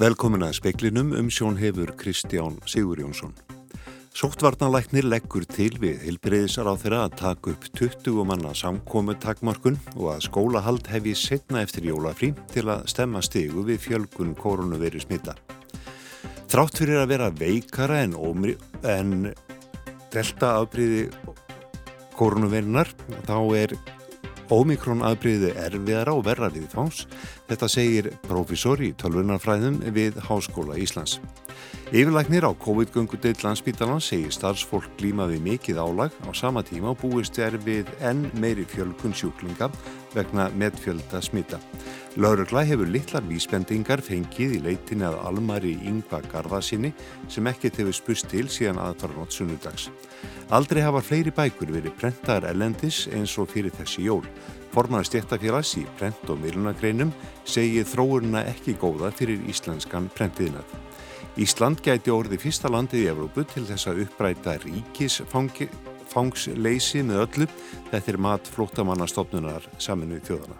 Velkomin að speklinum um sjón hefur Kristján Sigur Jónsson. Sóttvarnalæknir leggur til við heilbreyðisar á þeirra að taka upp 20 manna samkomu takmarkun og að skólahald hefi setna eftir jólafrí til að stemma stegu við fjölgun koronaveri smitta. Þrátt fyrir að vera veikara en, en delta afbríði koronaverinar þá er Ómikrón aðbriði erfiðara og verra við fáns. Þetta segir profesor í tölvunarfræðum við Háskóla Íslands. Yfirlæknir á COVID-göngudeil landsbítalans segir starfsfólk glímaði mikið álag á sama tíma og búist er við enn meiri fjölkun sjúklinga vegna medfjölda smita. Laurugla hefur litlar vísbendingar fengið í leitin að almari yngva garðasinni sem ekkert hefur spust til síðan aðfarnótt sunnudags. Aldrei hafa fleiri bækur verið prentaðar ellendis eins og fyrir þessi jól. Forman stjættafélags í prent- og miðlunagreinum segir þróurna ekki góða fyrir íslenskan prentiðinað. Ísland gæti orði fyrsta landið í Evrópu til þess að uppræta ríkisfangsleysi með öllu. Þetta er mat flótamannastofnunar saminuð þjóðana.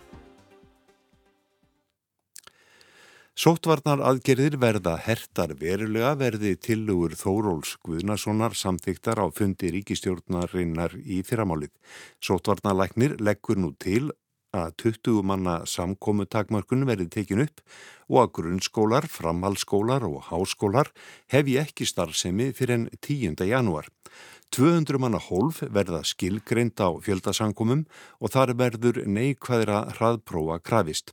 Sóttvarnar aðgerðir verða hertar verulega verði tilugur Þóróls Guðnasonar samþyktar á fundi ríkistjórnarinnar í fyrramálið. Sóttvarnarlæknir leggur nú til að 20 manna samkomu takmörkun verði tekin upp og að grunnskólar, framhaldsskólar og háskólar hefi ekki starfsemi fyrir enn 10. janúar. 200 manna hólf verða skilgreind á fjöldasankumum og þar verður neikvæðra hraðprófa krafist.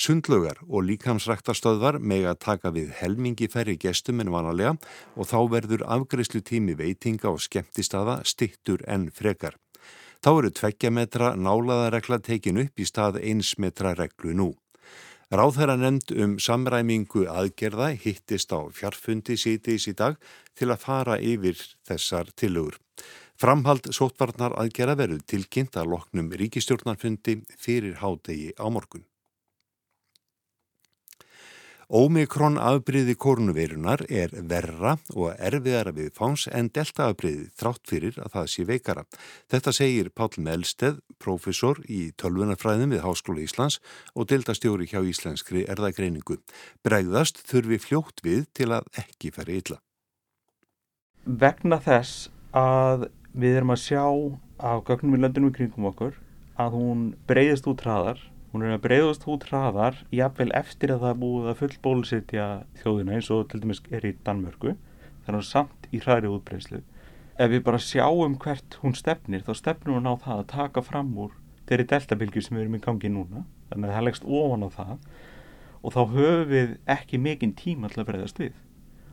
Sundlögar og líkamsræktarstöðvar mega taka við helmingi færri gestum en vanalega og þá verður afgreyslu tími veitinga og skemmtistada stittur en frekar. Þá eru tveggjametra nálaðaregla tekin upp í stað einsmetra reglu nú. Ráðherra nefnd um samræmingu aðgerða hittist á fjarfundi sítiðs í dag til að fara yfir þessar tilugur. Framhald sótvarnar aðgerða verður tilkynnt að loknum ríkistjórnarfundi fyrir hádegi á morgun. Ómikrón afbríði korunveirunar er verra og erfiðara við fáns en delta afbríði þrátt fyrir að það sé veikara. Þetta segir Pál Melsteð, profesor í tölvunarfræðum við Háskóla Íslands og deltastjóri hjá Íslenskri erðagreiningu. Bregðast þurfi fljótt við til að ekki færi illa. Vegna þess að við erum að sjá af gögnum í löndunum í kringum okkur að hún breyðist út hraðar hún er að breyðast út hraðar jafnvel eftir að það búið að full bólusetja þjóðina eins og til dæmis er í Danmörku. Þannig að samt í hraðri útbreyslu ef við bara sjáum hvert hún stefnir þá stefnum hún á það að taka fram úr þeirri deltabilgjur sem við erum í gangi núna. Þannig að það leggst ofan á það. Og þá höfum við ekki mikinn tíma til að breyðast við.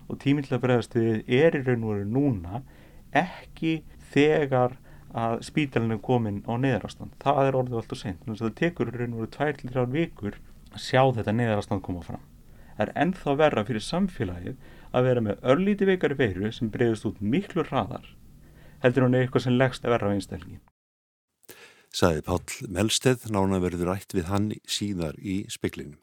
Og tíminn til að breyðast við er í raun og veru núna ekki þegar að spítalinn er komin á neðarastand það er orðið sent þannig að það tekur raun og veru 2-3 vikur að sjá þetta neðarastand koma fram. Það er ennþá verra fyrir samfélagið að vera með örlíti veikari veiru sem breyðist út miklu hraðar heldur hún eitthvað sem leggst að verra á einstælgin Saði Pál Melsteð nána verður rætt við hann síðar í speklinum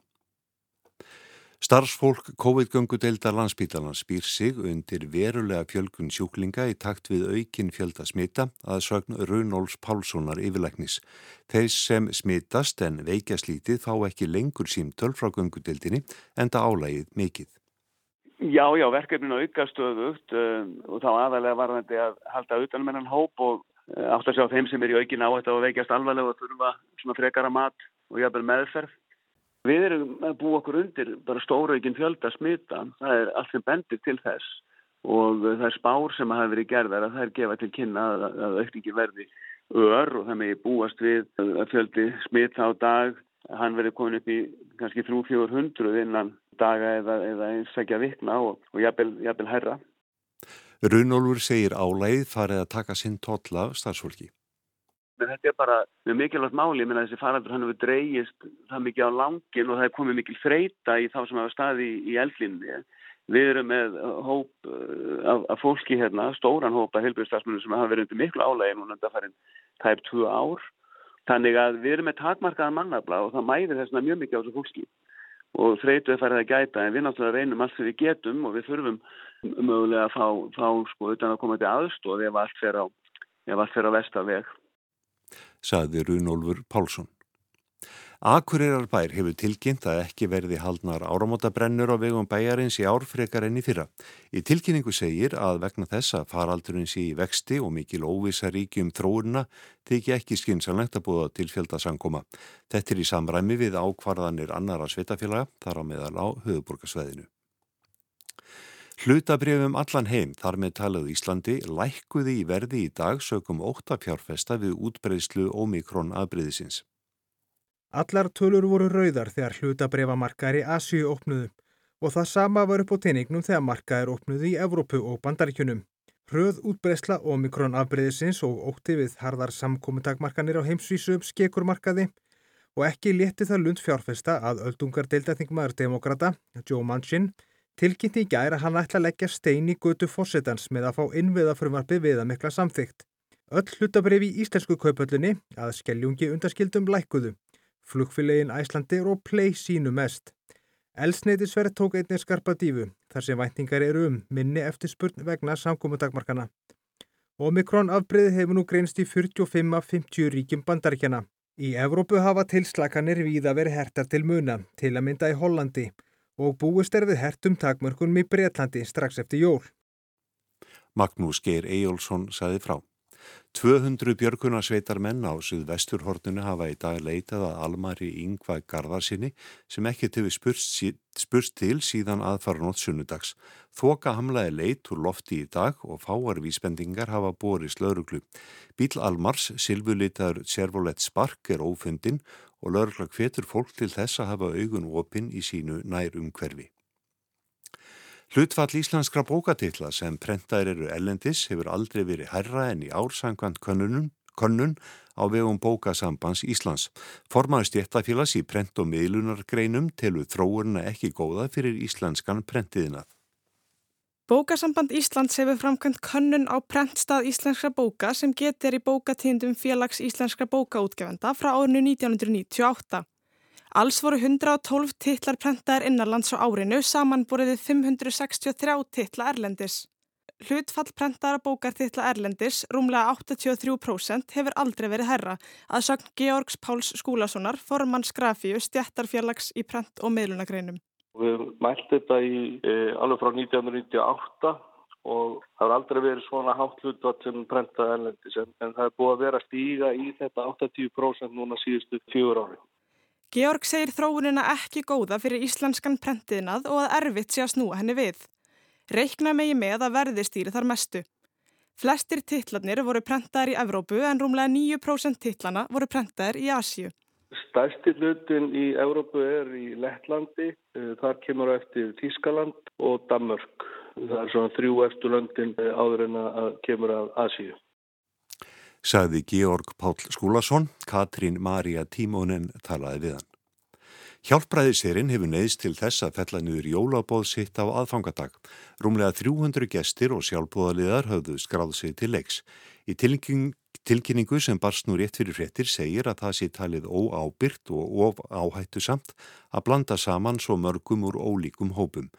Starfsfólk COVID-göngudeildar landsbítalans spýr sig undir verulega fjölgun sjúklinga í takt við aukin fjölda smita að sögn Runóls Pálssonar yfirleiknis. Þeir sem smitast en veikja slítið þá ekki lengur símtöl frá göngudeildinni en það álægið mikið. Já, já, verkefninu aukast stöðugt uh, og þá aðalega var þetta að halda utanum hennan hóp og uh, átt að sjá þeim sem er í aukin á þetta og veikjast alvarlega og þurfa svona frekara mat og jafnvel meðferð. Við erum að búa okkur undir bara stóraugin fjölda smita, það er allt sem bendir til þess og það er spár sem hafa verið gerðar að það er gefa til kynna að, að aukningi verði ör og það megi búast við að fjöldi smita á dag, hann verið komin upp í kannski 300-400 innan daga eða, eða einsækja vikna og, og jafnvel, herra. Runolfur segir álægð farið að taka sinn totla starfsfólki. Þetta er bara mjög mikilvægt máli, ég minna þessi faraldur hann hefur dreyjist það mikið á langin og það er komið mikil freyta í þá sem hafa staði í, eldlinni. Við erum með hóp uh, af, af fólki hérna, stóran hóp af heilbjörnstafsmunum sem hafa verið undir miklu álægin og þetta farin tæp 2 ár. Þannig að við erum með takmarkaðan mannabla og það mæðir þessna mjög mikið á þessu fólki og þreytuð farið að gæta en við náttúrulega reynum allt sem við getum og við þurfum mögulega að fá, fá sko utan að koma til aðstóð ef allt fer á, á vestaveg saði Runolfur Pálsson. Akureyrarbær hefur tilkynnt að ekki verði haldnar áramótabrennur á vegum bæjarins í árfrekar enn í fyrra. Í tilkynningu segir að vegna þess að faraldurinn sé í vexti og mikil óvisa ríkjum þróurna þykja ekki skinsanlegt að búða tilfjöldasankoma. Þetta er í samræmi við ákvarðanir annara sveitafélaga þar á meðal á höfuborgarsveðinu. Hlutabrjöfum allan heim þar með talað Íslandi lækkuði í verði í dag sögum óta fjárfesta við útbreyslu Omikron aðbreyðisins. Allar tölur voru rauðar þegar hlutabrefamarkaðir í Asíu opnuðu og það sama var upp á teiningnum þegar markaðir opnuðu í Evrópu og Bandaríkjunum. Hröð útbreysla Omikron afbreyðisins og ótti við harðar samkominntakmarkanir á heimsvísu upp skekurmarkaði og ekki létti það lund fjárfesta að öldungar deildathingmaður demokrata, Joe Manchin, tilkynnti í gæri að hann ætla að leggja stein í götu fósettans með að fá innviðafrömmarfi við að mikla samþygt. Öll hlutabref í íslensku kaupöllunni að skelljungi undaskildum lækuðu. Flugfélagin Æslandir og Play sínu mest. Elsneitisverð tók einnig skarpa dífu þar sem væntingar eru um minni eftirspurn vegna samkómudagmarkana. Omikron afbreyði hefur nú greinst í 45 af 50 ríkjum bandaríkjana. Í Evrópu hafa tilslakanir víða verið hertar til muna, til að mynda í Hollandi og búist er við hertum takmörkunum í Breitlandi strax eftir jól. Magnús Geir Ejjólfsson saði frá. 200 björgunarsveitar menn á Suðvesturhortunu hafa í dag leitað að almari yngva garðarsinni sem ekkert hefur spurst, spurst til síðan aðfara nótt sunnudags. Þoka hamlaði leit úr lofti í dag og fáar vísbendingar hafa borið slöruglu. Bíl Almars, silvulitaður Servolet Spark er ófundin og lörglag hvetur fólk til þess að hafa augun opinn í sínu nær umhverfi. Hlutfall íslenskra bókatitla sem prentaðir eru ellendis hefur aldrei verið herra en í ársangvand könnun á vegum bókasambands Íslands. Formaður stjættafélags í prent- og miðlunargreinum telur þróurna ekki góða fyrir íslenskan prentiðinað. Bókasamband Íslands hefur framkvæmt könnun á prentstað íslenskra bóka sem getur í bókatíndum félags íslenskra bókaútgefenda frá árinu 1998. Alls voru 112 titlar prentaðir innarlands á árinu samanbúriðið 563 titla erlendis. Hlutfall prentaðara bókartitla erlendis, rúmlega 83%, hefur aldrei verið herra að sagn Georgs Páls Skúlasonar, formann skrafíu stjættarfélags í prent- og meðlunagreinum. Við mæltum þetta í e, alveg frá 1998 og það har aldrei verið svona hátt hlutfall sem prentaði erlendis en, en það er búið að vera stíga í þetta 80% núna síðustu fjögur árið. Georg segir þróunina ekki góða fyrir íslenskan prentiðnað og að erfitt sé að snúa henni við. Reykna megi með að verði stýri þar mestu. Flestir titlarnir voru prentaðir í Evrópu en rúmlega 9% titlana voru prentaðir í Asju. Stærsti hlutin í Evrópu er í Lettlandi, eh, þar kemur eftir Tískaland og Danmörk. Það er svona þrjú eftir löndin eh, áður en að kemur af Asju sagði Georg Pál Skúlason, Katrín Maria Tímónen talaði við hann. Hjálpræðisirinn hefur neyðst til þess að fella niður jólabóð sitt á aðfangadag. Rúmlega 300 gestir og sjálfbóðaliðar höfðu skráð sig til leiks. Í tilkynning, tilkynningu sem barst nú rétt fyrir fréttir segir að það sé talið óábyrt og áhættu samt að blanda saman svo mörgum úr ólíkum hópum.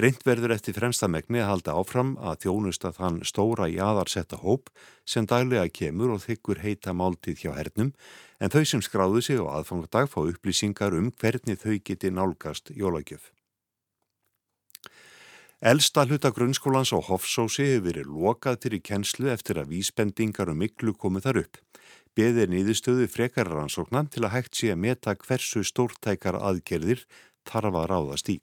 Reynd verður eftir fremsta megni að halda áfram að þjónusta þann stóra í aðarsetta hóp sem daglega kemur og þykkur heita máltið hjá hernum en þau sem skráðu sig á aðfangadag fá upplýsingar um hvernig þau geti nálgast jólagjöf. Elsta hluta grunnskólans á Hofsósi hefur verið lokað til í kennslu eftir að vísbendingar og um miklu komið þar upp. Beðir nýðustöðu frekararansóknan til að hægt sé að meta hversu stórtækar aðgerðir þarf að ráðast í.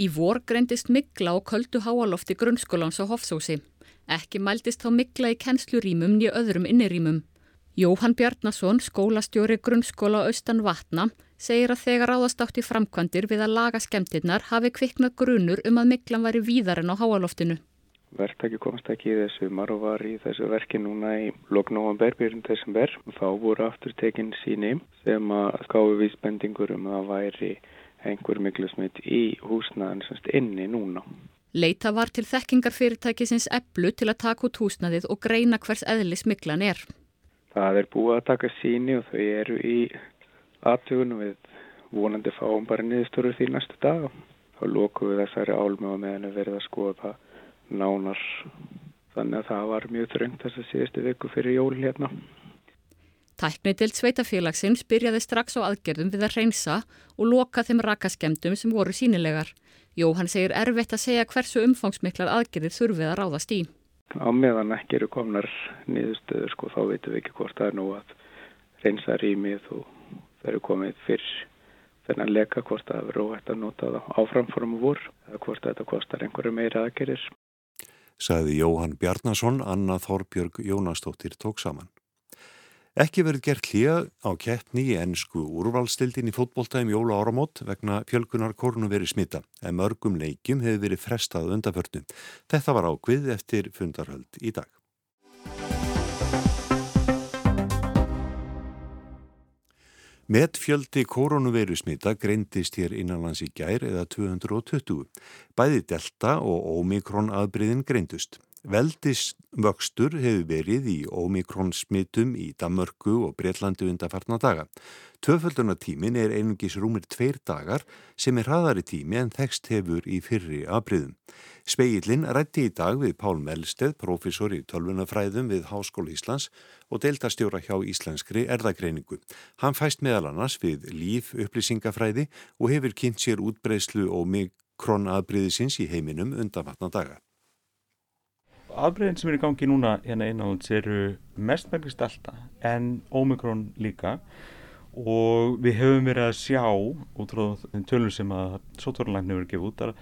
Í vor greindist mikla og köldu háalofti grunnskólans á Hofsósi. Ekki mæltist þá mikla í kennslurímum nýja öðrum innirýmum. Jóhann Bjarnason, skólastjóri grunnskóla austan vatna, segir að þegar ráðast átt í framkvæmdir við að laga skemmtirnar hafi kviknað grunur um að miklan væri víðar en á háaloftinu. Verktæki komst ekki í þessu marg og var í þessu verki núna í loknóan berbyrjum þessum verð. Þá voru aftur tekinn síni sem að skáfi vísbendingur um að væri einhver miklusmitt í húsnaðin semst inni núna. Leita var til þekkingarfyrirtækisins eblu til að taka út húsnaðið og greina hvers eðlis miklan er. Það er búið að taka síni og þau eru í aðtugunum við vonandi fáum bara niðurstöru því næstu dag. Þá lóku við þessari álmu og meðan við verðum að skoða nánar. Þannig að það var mjög þröngt þess að síðustu viku fyrir jól hérna. Tæknidild sveitafélagsins byrjaði strax á aðgerðum við að reynsa og loka þeim rakaskemdum sem voru sínilegar. Jóhann segir erfitt að segja hversu umfangsmiklar aðgerðir þurfið að ráðast í. Á meðan ekki eru komnar nýðustöður sko þá veitum við ekki hvort það er nú að reynsa rýmið og það eru komið fyrr þennan leka hvort það verður óhætt að nota það áframformu vor eða hvort þetta kostar einhverju meira aðgerir. Saði Jóhann Bjarnason, Anna Þorbjörg Jónastóttir tók saman. Ekki verið gert hlýja á keppni í ennsku úrvalstildin í fótbóltæðum jóla áramót vegna fjölkunar kornu verið smita en mörgum leikjum hefur verið frestað undaförnum. Þetta var ákvið eftir fundarhöld í dag. Metfjöldi koronavirusmita greindist hér innanlands í gær eða 220. Bæði delta og omikron aðbriðin greindust. Veldis vöxtur hefur verið í omikron smitum í Damörku og Breitlandi undanfarna daga. Töföldunartímin er einungis rúmir tveir dagar sem er hraðari tími en þekst hefur í fyrri aðbriðum. Speillin rætti í dag við Pál Melsteð, profesor í tölvunafræðum við Háskóla Íslands og deiltastjóra hjá Íslenskri erðagreiningu. Hann fæst meðal annars við líf upplýsingafræði og hefur kynnt sér útbreyslu og mikron aðbriðisins í heiminum undanfarna daga afbreyðin sem eru í gangi núna hérna einnáðans eru mestmælgist alltaf en Omikron líka og við höfum verið að sjá út frá tölur sem að sótvarlækni verið að gefa út að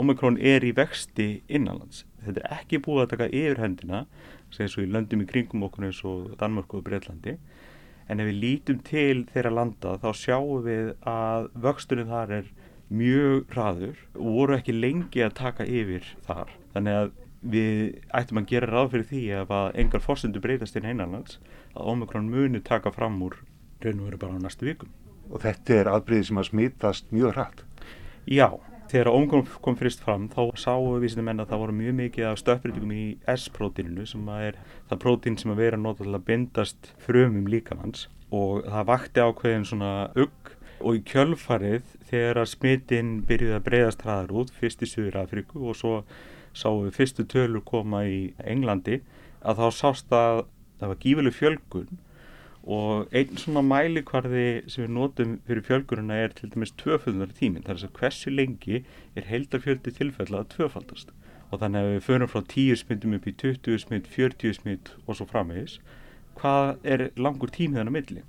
Omikron er í vexti innanlands. Þetta er ekki búið að taka yfir hendina segja svo í löndum í kringum okkur eins og Danmark og Breitlandi en ef við lítum til þeirra landa þá sjáum við að vöxturinn þar er mjög hraður og voru ekki lengi að taka yfir þar. Þannig að við ættum að gera ráð fyrir því ef að engar fórsendu breytast inn einanlands að Omikron muni taka fram úr raun og veru bara á næstu vikum. Og þetta er aðbreyði sem að smittast mjög hratt? Já, þegar Omikron kom fyrst fram þá sáu við sem enn að það voru mjög mikið af stöðbreytingum í S-prótíninu sem er það prótín sem að vera náttúrulega bindast frumum líkamanns og það vakti ákveðin svona ugg og í kjölfarið þegar að smittin byrjuði að breyðast hraðar út fyrst í Suður Afriku og svo sáum við fyrstu tölur koma í Englandi að þá sást að það var gífileg fjölgun og einn svona mælikvarði sem við notum fyrir fjölgununa er til dæmis tvöföldunar tíminn, þar er að hversu lengi er heildarfjöldi tilfella að tvöfaldast. Og þannig að við förum frá 10 smittum upp í 20 smitt, 40 smitt og svo framvegis. Hvað er langur tímið þannig að milli?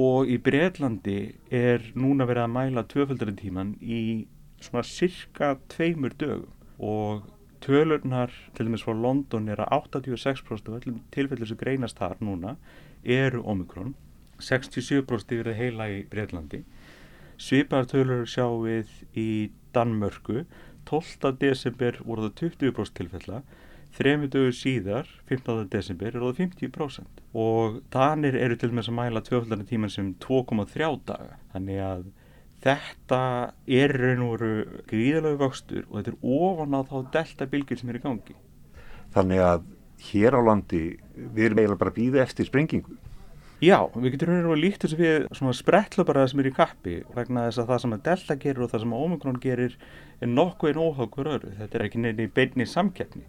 Og í Breitlandi er núna verið að mæla tvöföldarinn í svona cirka tveimur dögum. Og Tölurnar til dæmis frá London er að 86% af öllum tilfellur sem greinast þar núna eru omikron, 67% yfir heila í Breitlandi. Svipaðar tölur sjáum við í Danmörku, 12. desember voru það 20% tilfella, þremi dögur síðar, 15. desember, er það 50% og Danir eru til dæmis að mæla tvöfaldarinn tíman sem 2,3 daga, þannig að Þetta er raun og veru gríðalögu vöxtur og þetta er ofan á þá delta bylgjur sem er í gangi. Þannig að hér á landi við erum eiginlega bara býðið eftir sprengingu. Já, við getum raun og veru líkt þess að við svona sprettlöpara sem er í kappi vegna þess að það sem að delta gerir og það sem að omikron gerir er nokkuð en óhákur öru. Þetta er ekki nefni beinni samkeppni.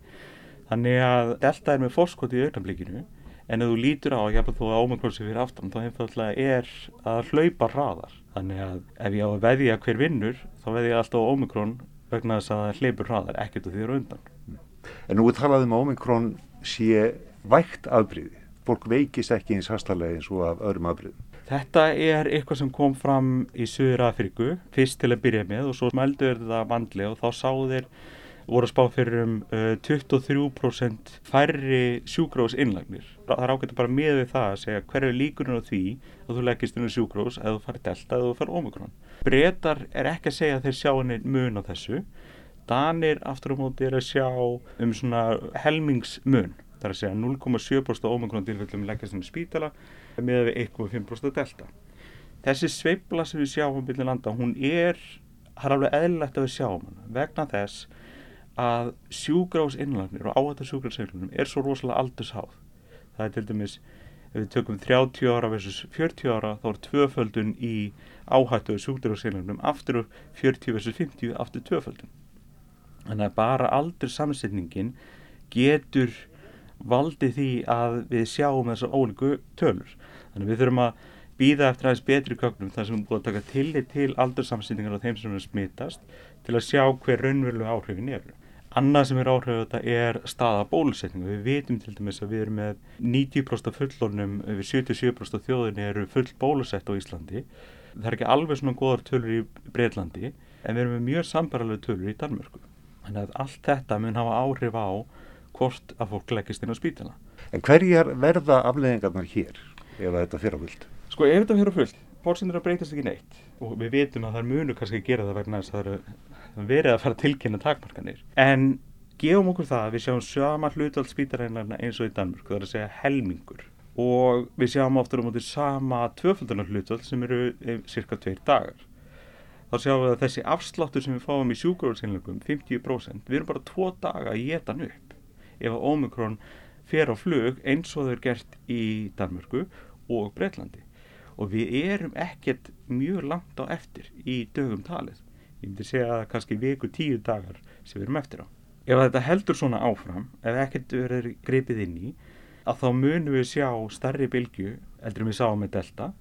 Þannig að delta er með fórskoti í augnablikinu en ef þú lítur á að hjálpa þú að sem fyrir aftan þá einfallega er að hlaupa hraðar Þannig að ef ég á að veðja hver vinnur þá veðja ég alltaf á Omikron vegna þess að það hleypur hraðar ekkert og því eru undan. En nú er talað um að Omikron sé vægt afbríði. Fólk veikist ekki eins hastarlega eins og af öðrum afbríðum. Þetta er eitthvað sem kom fram í Suður Afriku fyrst til að byrja með og svo melduður þetta vandlega og þá sáðu þeir voru að spá fyrir um uh, 23% færri sjúkrós innlagnir. Það er ágætt að bara miða við það að segja hverju líkunum á því að þú leggist inn á sjúkrós eða þú farir delta eða þú farir omikron. Bretar er ekki að segja að þeir sjá henni mun á þessu. Danir aftur á móti er að sjá um svona helmingsmun. Það er að segja 0,7% omikron tilfellum leggast inn í spítala miða við 1,5% delta. Þessi sveibla sem við sjáum á byrju landa, hún er, það er alveg eðlilegt að við sjáum hana vegna þess að sjúgrás innlagnir og áhættar sjúgrásseglunum er svo rosalega aldursháð. Það er til dæmis, ef við tökum 30 ára versus 40 ára, þá er tvöföldun í áhættu sjúgrásseglunum aftur 40 versus 50 aftur tvöföldun. Þannig að bara aldursamsetningin getur valdi því að við sjáum þessar ólíku tölur. Þannig við þurfum að býða eftir aðeins betri gögnum þar sem við búum að taka tillit til aldursamsýningar á þeim sem er smittast til að sjá hver raunverulega áhrifin eru. Annað sem er áhrif þetta er staða bólusetningu. Við vitum til dæmis að við erum með 90% fullornum, við 77% þjóðinni eru full bólusett á Íslandi. Það er ekki alveg svona goðar tölur í Breitlandi en við erum með mjög sambaralegu tölur í Danmörku. Þannig að allt þetta mun hafa áhrif á hvort að fólk leggist inn á spítala. En hverjar verða afleðingarnar hér ef þetta fyrir á fullt? Sko ef þetta fyrir á fullt, fórsendur að breytast ekki neitt og við vitum að það er munu kannski að gera það vegna þess að það eru verið að fara að tilkynna takmarkanir. En gefum okkur það að við sjáum sama hlutvald spítaræðinarna eins og í Danmörk, það er að segja helmingur. Og við sjáum oftar um átti sama tvöfaldunar hlutvald sem eru cirka tveir dagar. Þá sjáum við að þessi afsláttur sem við fáum í sjúkurvöldsynlögum, 50%, við erum bara tvo daga að geta hann upp. Ef að Omikron fer á flug eins og þau er gert í Danmörku og Breitlandi. Og við erum ekkert mjög langt á eftir í dögum talið ég myndi segja að kannski viku tíu dagar sem við erum eftir á. Ef þetta heldur svona áfram, ef ekkert verður greipið inn í, að þá munum við sjá starri bylgu, eldur við sáum með Delta,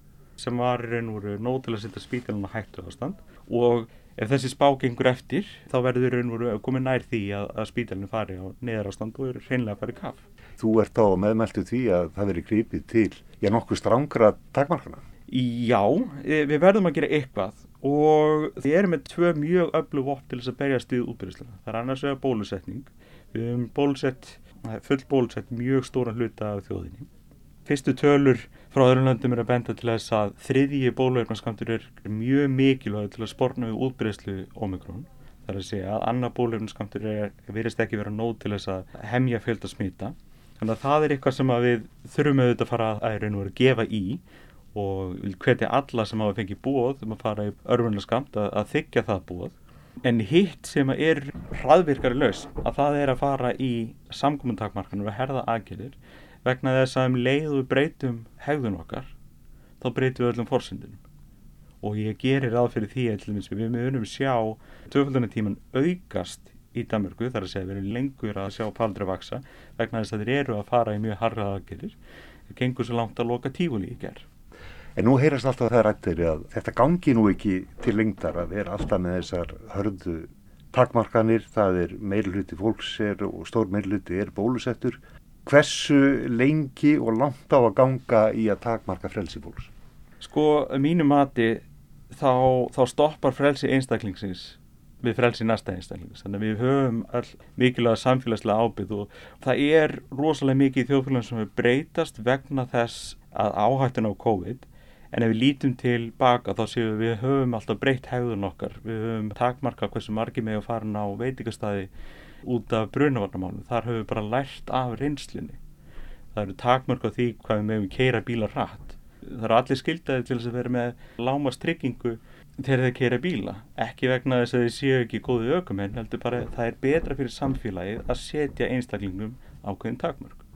sem var raun og veru nóg til að setja spítaluna hættu ástand og ef þessi spá gengur eftir, þá verður raun og veru komið nær því að, að spítalinu fari á neðar ástand og er hreinlega í kaff. Þú ert á meðmeltu því að það veri greipið til, já nokkuð strángra takmarkana? Já, e, við verðum að gera eitthvað og við erum með tvö mjög öllu vopp til þess að berjast við útbyrjuslega. Það er annars vegar bólusetning. Við hefum bólusett, full bólusett mjög stóran hluta af þjóðinni. Fyrstu tölur frá öðrum löndum er að benda til þess að þriðji bóluefnarskamtur er mjög mikilvæg til að sporna við útbyrjuslu ómikrón. Það er að segja að annar bóluefnarskamtur verist ekki vera nóg til þess að hemja fjölda smita. Þannig að það er eitthvað sem við þurfum auðvitað að fara að, að gefa í og vil hvetja alla sem hafa fengið búið um að fara í örfunlega skamt að, að þykja það búið. En hitt sem er hraðvirkari laus að það er að fara í samkominntakmarkanum og herða aðgerðir vegna þess að um leið og breytum hegðun okkar þá breytum við öllum fórsendunum. Og ég gerir ráð fyrir því að við mögum sjá töfaldunartíman aukast í Danmörku þar að segja við erum lengur að sjá paldra vaksa vegna þess að þeir eru að fara í mjög harrað aðgerðir. Það gengur svo langt að loka tífúli í gerð. En nú heyrast alltaf það rættir að þetta gangi nú ekki til lengdar að vera alltaf með þessar hörðu takmarkanir, það er meilhuti fólks er og stór meilhuti er bólusettur. Hversu lengi og langt á að ganga í að takmarka frelsi fólks? Sko, mínu mati þá, þá stoppar frelsi einstaklingsins við frelsi næsta einstaklings. Þannig að við höfum all mikilvæga samfélagslega ábyrð og það er rosalega mikið í þjóðfélagum sem við breytast vegna þess að áhættun á COVID En ef við lítum til baka þá séum við við höfum alltaf breytt hegðun okkar. Við höfum takmarka hversu margi með að fara ná veitikastæði út af brunavarnamálum. Þar höfum við bara lært af reynslinni. Það eru takmarka því hvað við meðum keira bíla rætt. Það eru allir skildaði til þess að vera með lámast tryggingu þegar þeir keira bíla. Ekki vegna þess að þeir séu ekki góðu ökumenn, heldur bara það er betra fyrir samfélagið að setja einstaklingum ákveðin takmark.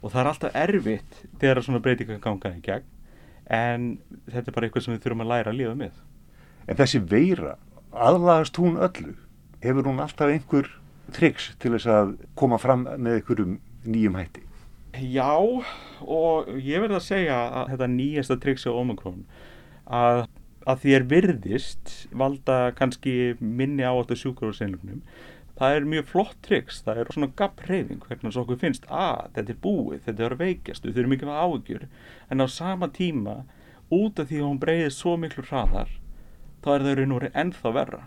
Og það er alltaf erfitt þegar svona breytingar ganga í gegn en þetta er bara eitthvað sem við þurfum að læra að lifa með. En þessi veira, aðlagast hún öllu? Hefur hún alltaf einhver triks til þess að koma fram með einhverjum nýjum hætti? Já, og ég verði að segja að þetta nýjasta triks á Omikron að, að því er virðist valda kannski minni á þetta sjúkróðseinlugnum það er mjög flott triks, það er svona gappreyfing hvernig þess að okkur finnst að þetta er búið, þetta er veikjast, við þurfum ekki að áhugjur en á sama tíma út af því að hún breyðir svo miklu hraðar þá er það raun og verið ennþá verra.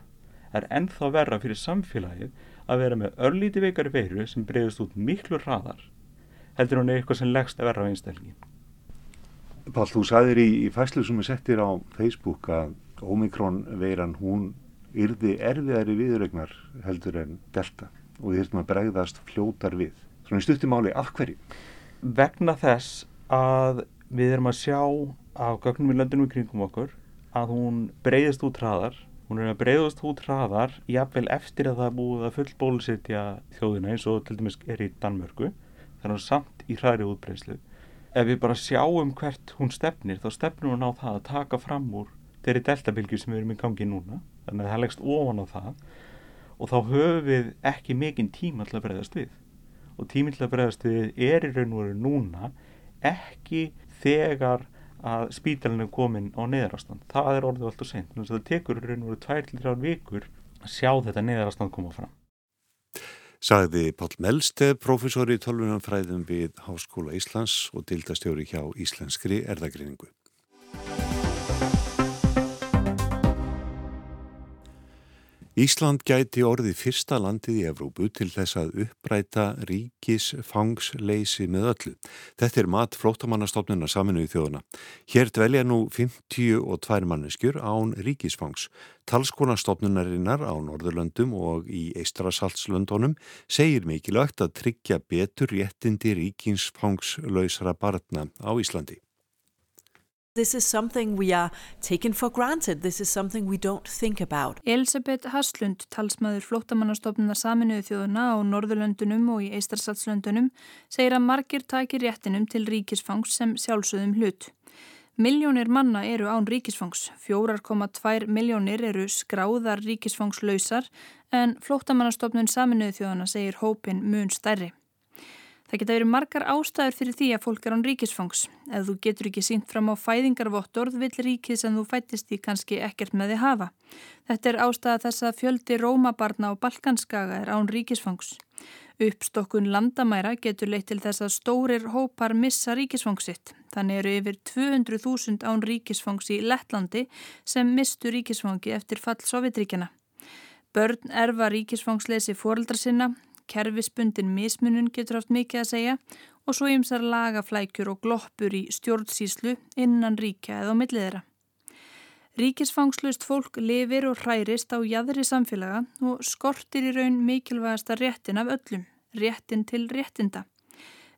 Það er ennþá verra fyrir samfélagið að vera með örlíti veikari veiru sem breyðist út miklu hraðar heldur hún eitthvað sem leggst að verra á einstælgin Pál, þú sagðir í, í fæslu sem við settir á Facebook að Omikron veiran hún yrði erfiðari viðregnar heldur en delta. Og því þurftum að bregðast fljótar við. Svona í stuttimáli, af hverju? Vegna þess að við erum að sjá á gögnum í löndunum í kringum okkur að hún breyðist út hraðar. Hún er að breyðast út hraðar jafnvel eftir að það búið að full bólusetja þjóðina eins og til dæmis er í Danmörku. Þannig að samt í hraðri útbreyslu ef við bara sjáum hvert hún stefnir þá stefnir hún á það að taka fram úr þeirri deltabilgju sem við erum í gangi núna þannig að það leggst ofan á það. Og þá höfum við ekki mikinn tíma til að breyðast við. Og tíminn til að bregðast við er í raun og veru núna ekki þegar að spítalinn er komin á neðarastand það er orðið allt og sent það tekur í raun og veru 2-3 vikur að sjá þetta neðarastand koma fram. Sagði Pál Melsteð, professor í tölvunanfræðum við Háskóla Íslands og dildastjóri hjá Íslenskri erðagreiningu. Ísland gæti orðið fyrsta landið í Evrópu til þess að uppræta ríkisfangsleysi með öllu. Þetta er mat flótamannastofnuna saminu í þjóðuna. Hér dvelja nú 52 manneskjur án ríkisfangs. Talskonastofnunarinnar á Norðurlöndum og í Eistrasaltslöndunum segir mikilvægt að tryggja betur réttindi ríkinsfangslausra barna á Íslandi. This is something we are taken for granted. This is something we don't think about. Elisabeth Haslund, talsmaður flóttamannastofnunar saminuðu þjóðuna á Norðurlöndunum og í Eistarsaltslöndunum, segir að margir takir réttinum til ríkisfangs sem sjálfsögðum hlut. Miljónir manna eru án ríkisfangs, 4,2 miljónir eru skráðar ríkisfangslausar en flóttamannastofnun saminuðu þjóðana segir hópin mun stærri. Það geta verið margar ástæður fyrir því að fólk er án ríkisfangs. Ef þú getur ekki sínt fram á fæðingarvottorð vill ríkið sem þú fættist í kannski ekkert með þið hafa. Þetta er ástæða þess að fjöldi rómabarna og balkanskaga er án ríkisfangs. Uppstokkun landamæra getur leitt til þess að stórir hópar missa ríkisfangsitt. Þannig eru yfir 200.000 án ríkisfangs í Lettlandi sem mistu ríkisfangi eftir fall Sovjetríkjana. Börn erfa ríkisfangsleysi fóreldra sinna kerfisbundin mismunun getur haft mikið að segja og svo ymsar lagaflækjur og gloppur í stjórnsíslu innan ríkja eða á milliðra. Ríkisfangslust fólk lifir og hærist á jæðri samfélaga og skortir í raun mikilvægasta réttin af öllum, réttin til réttinda.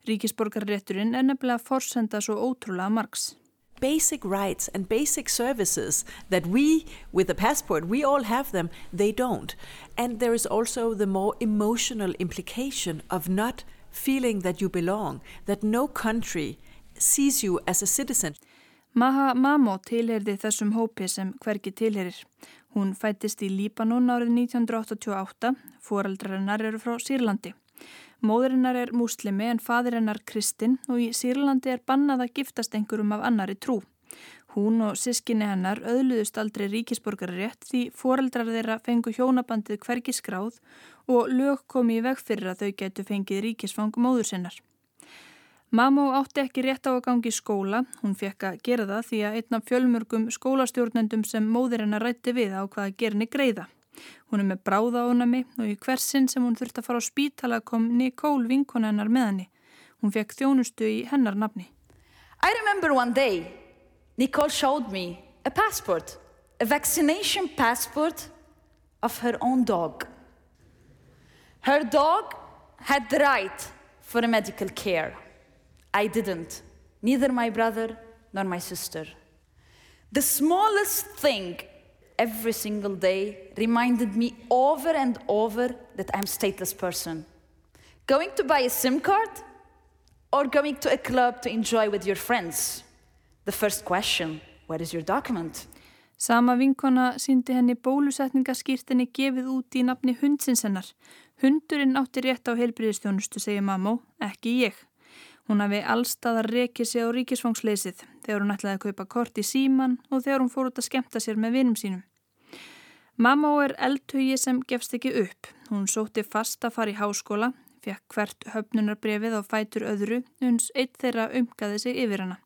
Ríkisborgarrétturinn er nefnilega forsenda svo ótrúlega margs. Basic rights and basic services that we, with a passport, we all have them, they don't. And there is also the more emotional implication of not feeling that you belong, that no country sees you as a citizen. Maha Mamo tilherði þessum hópi sem hverki tilherir. Hún fættist í Líbanon árið 1988, foreldrarinnar eru frá Sýrlandi. Móðurinnar er múslimi en fadirinnar kristinn og í Sýrlandi er bannað að giftast einhverjum af annari trú. Hún og sískinni hennar auðluðust aldrei ríkisborgarrétt því foreldrar þeirra fengu hjónabandið hvergi skráð og lög komi í veg fyrir að þau getu fengið ríkisfang móður sinnar. Mamó átti ekki rétt á að gangi skóla, hún fekk að gera það því að einn af fjölmörgum skólastjórnendum sem móðurinnar rætti við á hvaða gerni greiða. Hún er með bráðaónami og í hversin sem hún þurfti að fara á spítala kom Nicole vinkonennar með henni. Hún fekk þjónustu í hennar nafni. I remember one day Nicole showed me a passport, a vaccination passport of her own dog. Her dog had the right for medical care. I didn't, neither my brother nor my sister. The smallest thing every single day reminded me over and over that I'm stateless person. Going to buy a SIM card or going to a club to enjoy with your friends? The first question, where is your document? Sama vinkona síndi henni bólusetningaskýrtinni gefið út í nafni hundsins hennar. Hundurinn átti rétt á heilbriðistjónustu, segir mamma, ekki ég. Hún hafi allstaðar rekið sig á ríkisfangsleysið þegar hún ætlaði að kaupa kort í síman og þegar hún fór út að skemta sér með vinum sínum. Mamma er eldhugi sem gefst ekki upp. Hún sótti fast að fara í háskóla, fekk hvert höfnunarbrefið á fætur öðru, uns eitt þeirra umgaði sig yfir hana.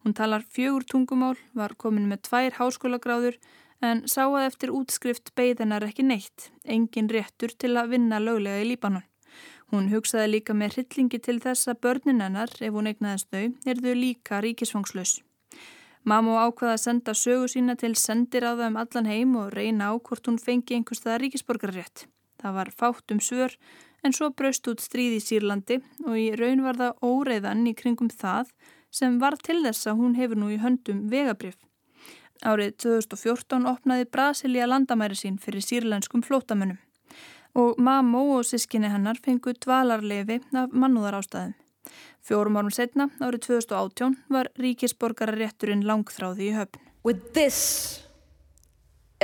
Hún talar fjögur tungumál, var komin með tvær háskólagráður en sá að eftir útskrift beigðinar ekki neitt, engin réttur til að vinna löglega í Líbanon. Hún hugsaði líka með hryllingi til þess að börnin hennar, ef hún eignaðist þau, er þau líka ríkisfangslaus. Mamma ákvaða að senda sögu sína til sendir á það um allan heim og reyna á hvort hún fengi einhvers það ríkisborgarrétt. Það var fátt um svör en svo braust út stríð í Sýrlandi og í raun var það óreiðan í kringum það sem var til þess að hún hefur nú í höndum vegabrif. Árið 2014 opnaði Brasilia landamæri sín fyrir sírlenskum flótamönnum og mamma og sískinni hennar fengu dvalarlefi af mannúðar ástæðum. Fjórum árum setna, árið 2018, var ríkisborgararétturinn langþráði í höfn. With this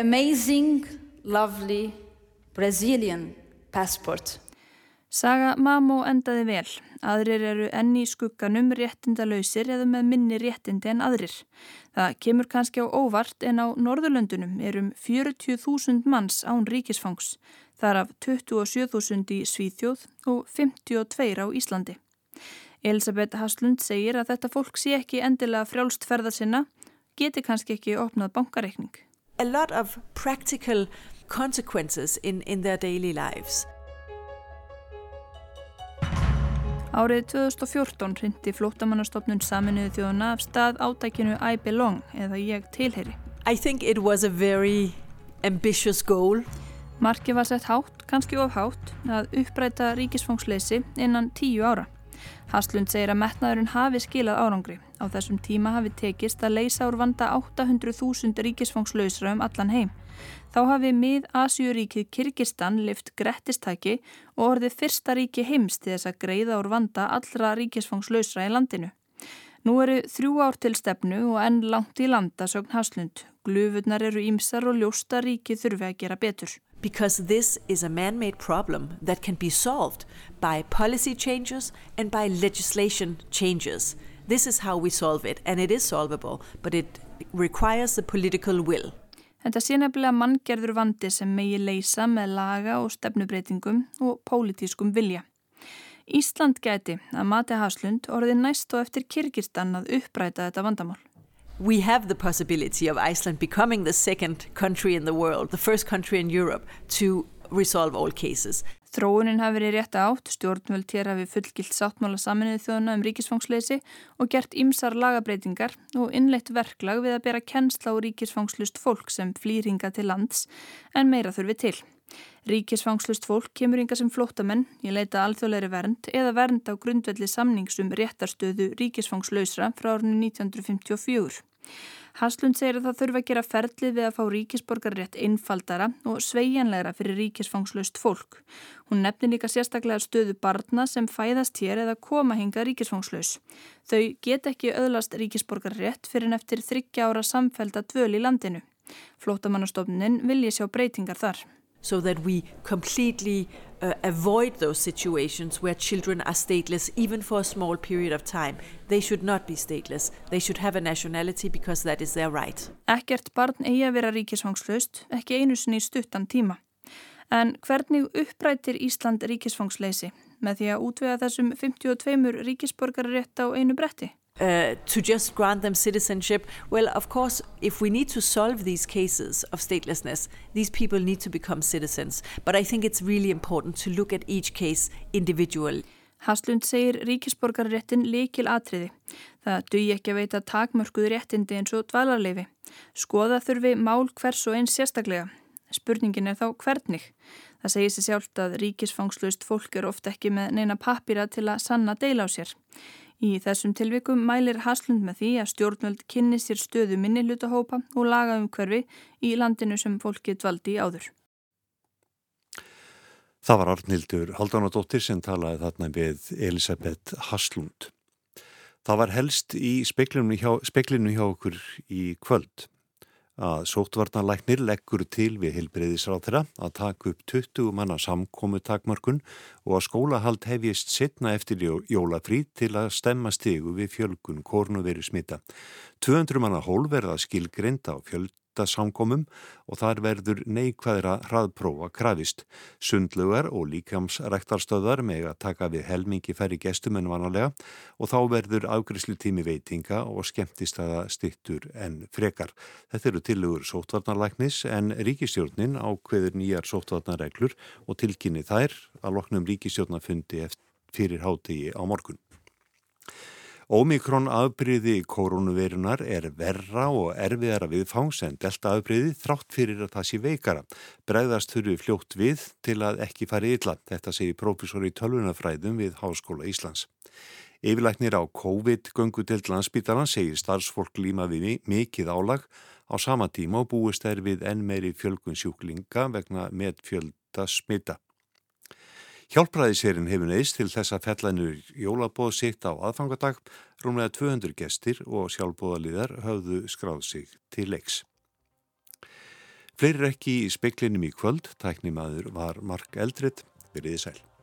amazing, lovely Brazilian passport. Saga Mamó endaði vel. Aðrir eru enni í skugganum réttindalausir eða með minni réttindi en aðrir. Það kemur kannski á óvart en á Norðurlöndunum erum 40.000 manns án ríkisfangs. Þar af 27.000 í Svíþjóð og 52 á Íslandi. Elisabeth Haslund segir að þetta fólk sé ekki endilega frjálst ferðar sinna, geti kannski ekki opnað bankareikning. A lot of practical consequences in, in their daily lives. Árið 2014 hrindi flótamannastofnun saminuðu þjóðuna af stað átækinu I belong eða ég tilheri. I think it was a very ambitious goal. Marki var sett hátt, kannski of hátt, að uppræta ríkisfangsleysi innan tíu ára. Haslund segir að metnaðurinn hafi skilað árangri. Á þessum tíma hafi tekist að leysa úr vanda 800.000 ríkisfangslausra um allan heim. Þá hafi mið Asjúríkið Kyrkistan lift grettistæki og orðið fyrsta ríki heims til þess að greiða úr vanda allra ríkisfangslausra í landinu. Nú eru þrjú ár til stefnu og enn langt í landa sögn Haslund. Glufurnar eru ímsar og ljósta ríki þurfi að gera betur. Because this is a man-made problem that can be solved by policy changes and by legislation changes. This is how we solve it and it is solvable, but it requires the political will. Þetta sé nefnilega manngerður vandi sem megi leysa með laga og stefnubreitingum og pólitískum vilja. Ísland gæti að mati Haslund orðið næst og eftir Kyrkistan að uppræta þetta vandamál. We have the possibility of Iceland becoming the second country in the world, the first country in Europe to resolve all cases. Þróunin hafi verið rétt átt, stjórnvöld hér hafi fullgilt sáttmála saminnið þjóðuna um ríkisfangsleysi og gert ymsar lagabreitingar og innleitt verklag við að bera kennsla á ríkisfangslust fólk sem flýringa til lands en meira þurfi til. Ríkisfangslust fólk kemur yngar sem flótamenn, ég leita alþjóðleiri vernd eða vernd á grundvelli samningsum réttarstöðu ríkisfangslausra frá árinu 1954. Haslund segir að það þurfa að gera ferlið við að fá ríkisborgarrétt einfaldara og sveianlegra fyrir ríkisfangslaust fólk. Hún nefnir líka sérstaklega stöðu barna sem fæðast hér eða koma hinga ríkisfangslaus. Þau get ekki öðlast ríkisborgarrétt fyrir en eftir þryggja ára samfelda dvöl í landinu. Flótamannastofnin vilji sjá breytingar þar. So that we completely uh, avoid those situations where children are stateless even for a small period of time. They should not be stateless. They should have a nationality because that is their right. Ekkert barn eigi að vera ríkisfangslaust, ekki einu sinni í stuttan tíma. En hvernig upprættir Ísland ríkisfangsleysi með því að útvega þessum 52 ríkisborgararétt á einu bretti? Uh, to just grant them citizenship. Well, of course, if we need to solve these cases of statelessness, these people need to become citizens. But I think it's really important to look at each case individually. Haslund segir ríkisborgarréttin líkil atriði. Það dugi ekki að veita takmörkuð réttindi eins og dvalarleifi. Skoða þurfi mál hvers og eins sérstaklega. Spurningin er þá hvernig. Það segir sér sjálft að ríkisfangslust fólk er ofta ekki með neina pappira til að sanna deila á sér. Í þessum tilvikum mælir Haslund með því að stjórnvöld kynni sér stöðu minni hlutahópa og laga um hverfi í landinu sem fólki dvaldi áður. Það var Arnildur Haldanadóttir sem talaði þarna við Elisabeth Haslund. Það var helst í speklinu hjá, speklinu hjá okkur í kvöld að sóttvarnalæknir leggur til við hilbreyðisráþra að taka upp 20 manna samkomu takmörkun og að skólahald hefjist setna eftir jólafrí til að stemma stegu við fjölgun kornuveri smita. 200 manna hól verða skilgrind á fjöld samkomum og þar verður neikvæðra hraðprófa krafist. Sundlugar og líkamsrektarstöðar með að taka við helmingi færri gestum en vanalega og þá verður afgriðslu tími veitinga og skemmtist aða stittur en frekar. Þetta eru tilugur sótvarnarlæknis en ríkistjórnin ákveður nýjar sótvarnarreglur og tilkynni þær að loknum ríkistjórnafundi fyrir hátegi á morgun. Ómikrón afbríði koronavirunar er verra og erfiðara viðfangs en delta afbríði þrátt fyrir að það sé veikara. Bregðast þurfi fljótt við til að ekki fari illa. Þetta segir profesor í tölvunafræðum við Háskóla Íslands. Yfirlæknir á COVID-göngudild landsbytaran segir starfsfólk líma við mikið álag á sama tíma og búist er við enn meiri fjölgun sjúklinga vegna með fjölda smita. Hjálpræðiserinn hefur neist til þess að fellanur jólabóð sitt á aðfangadag, rúmlega 200 gestir og sjálfbóðaliðar höfðu skráð sig til leiks. Fleiri ekki í speiklinum í kvöld, tæknimaður var Mark Eldred, veriði sæl.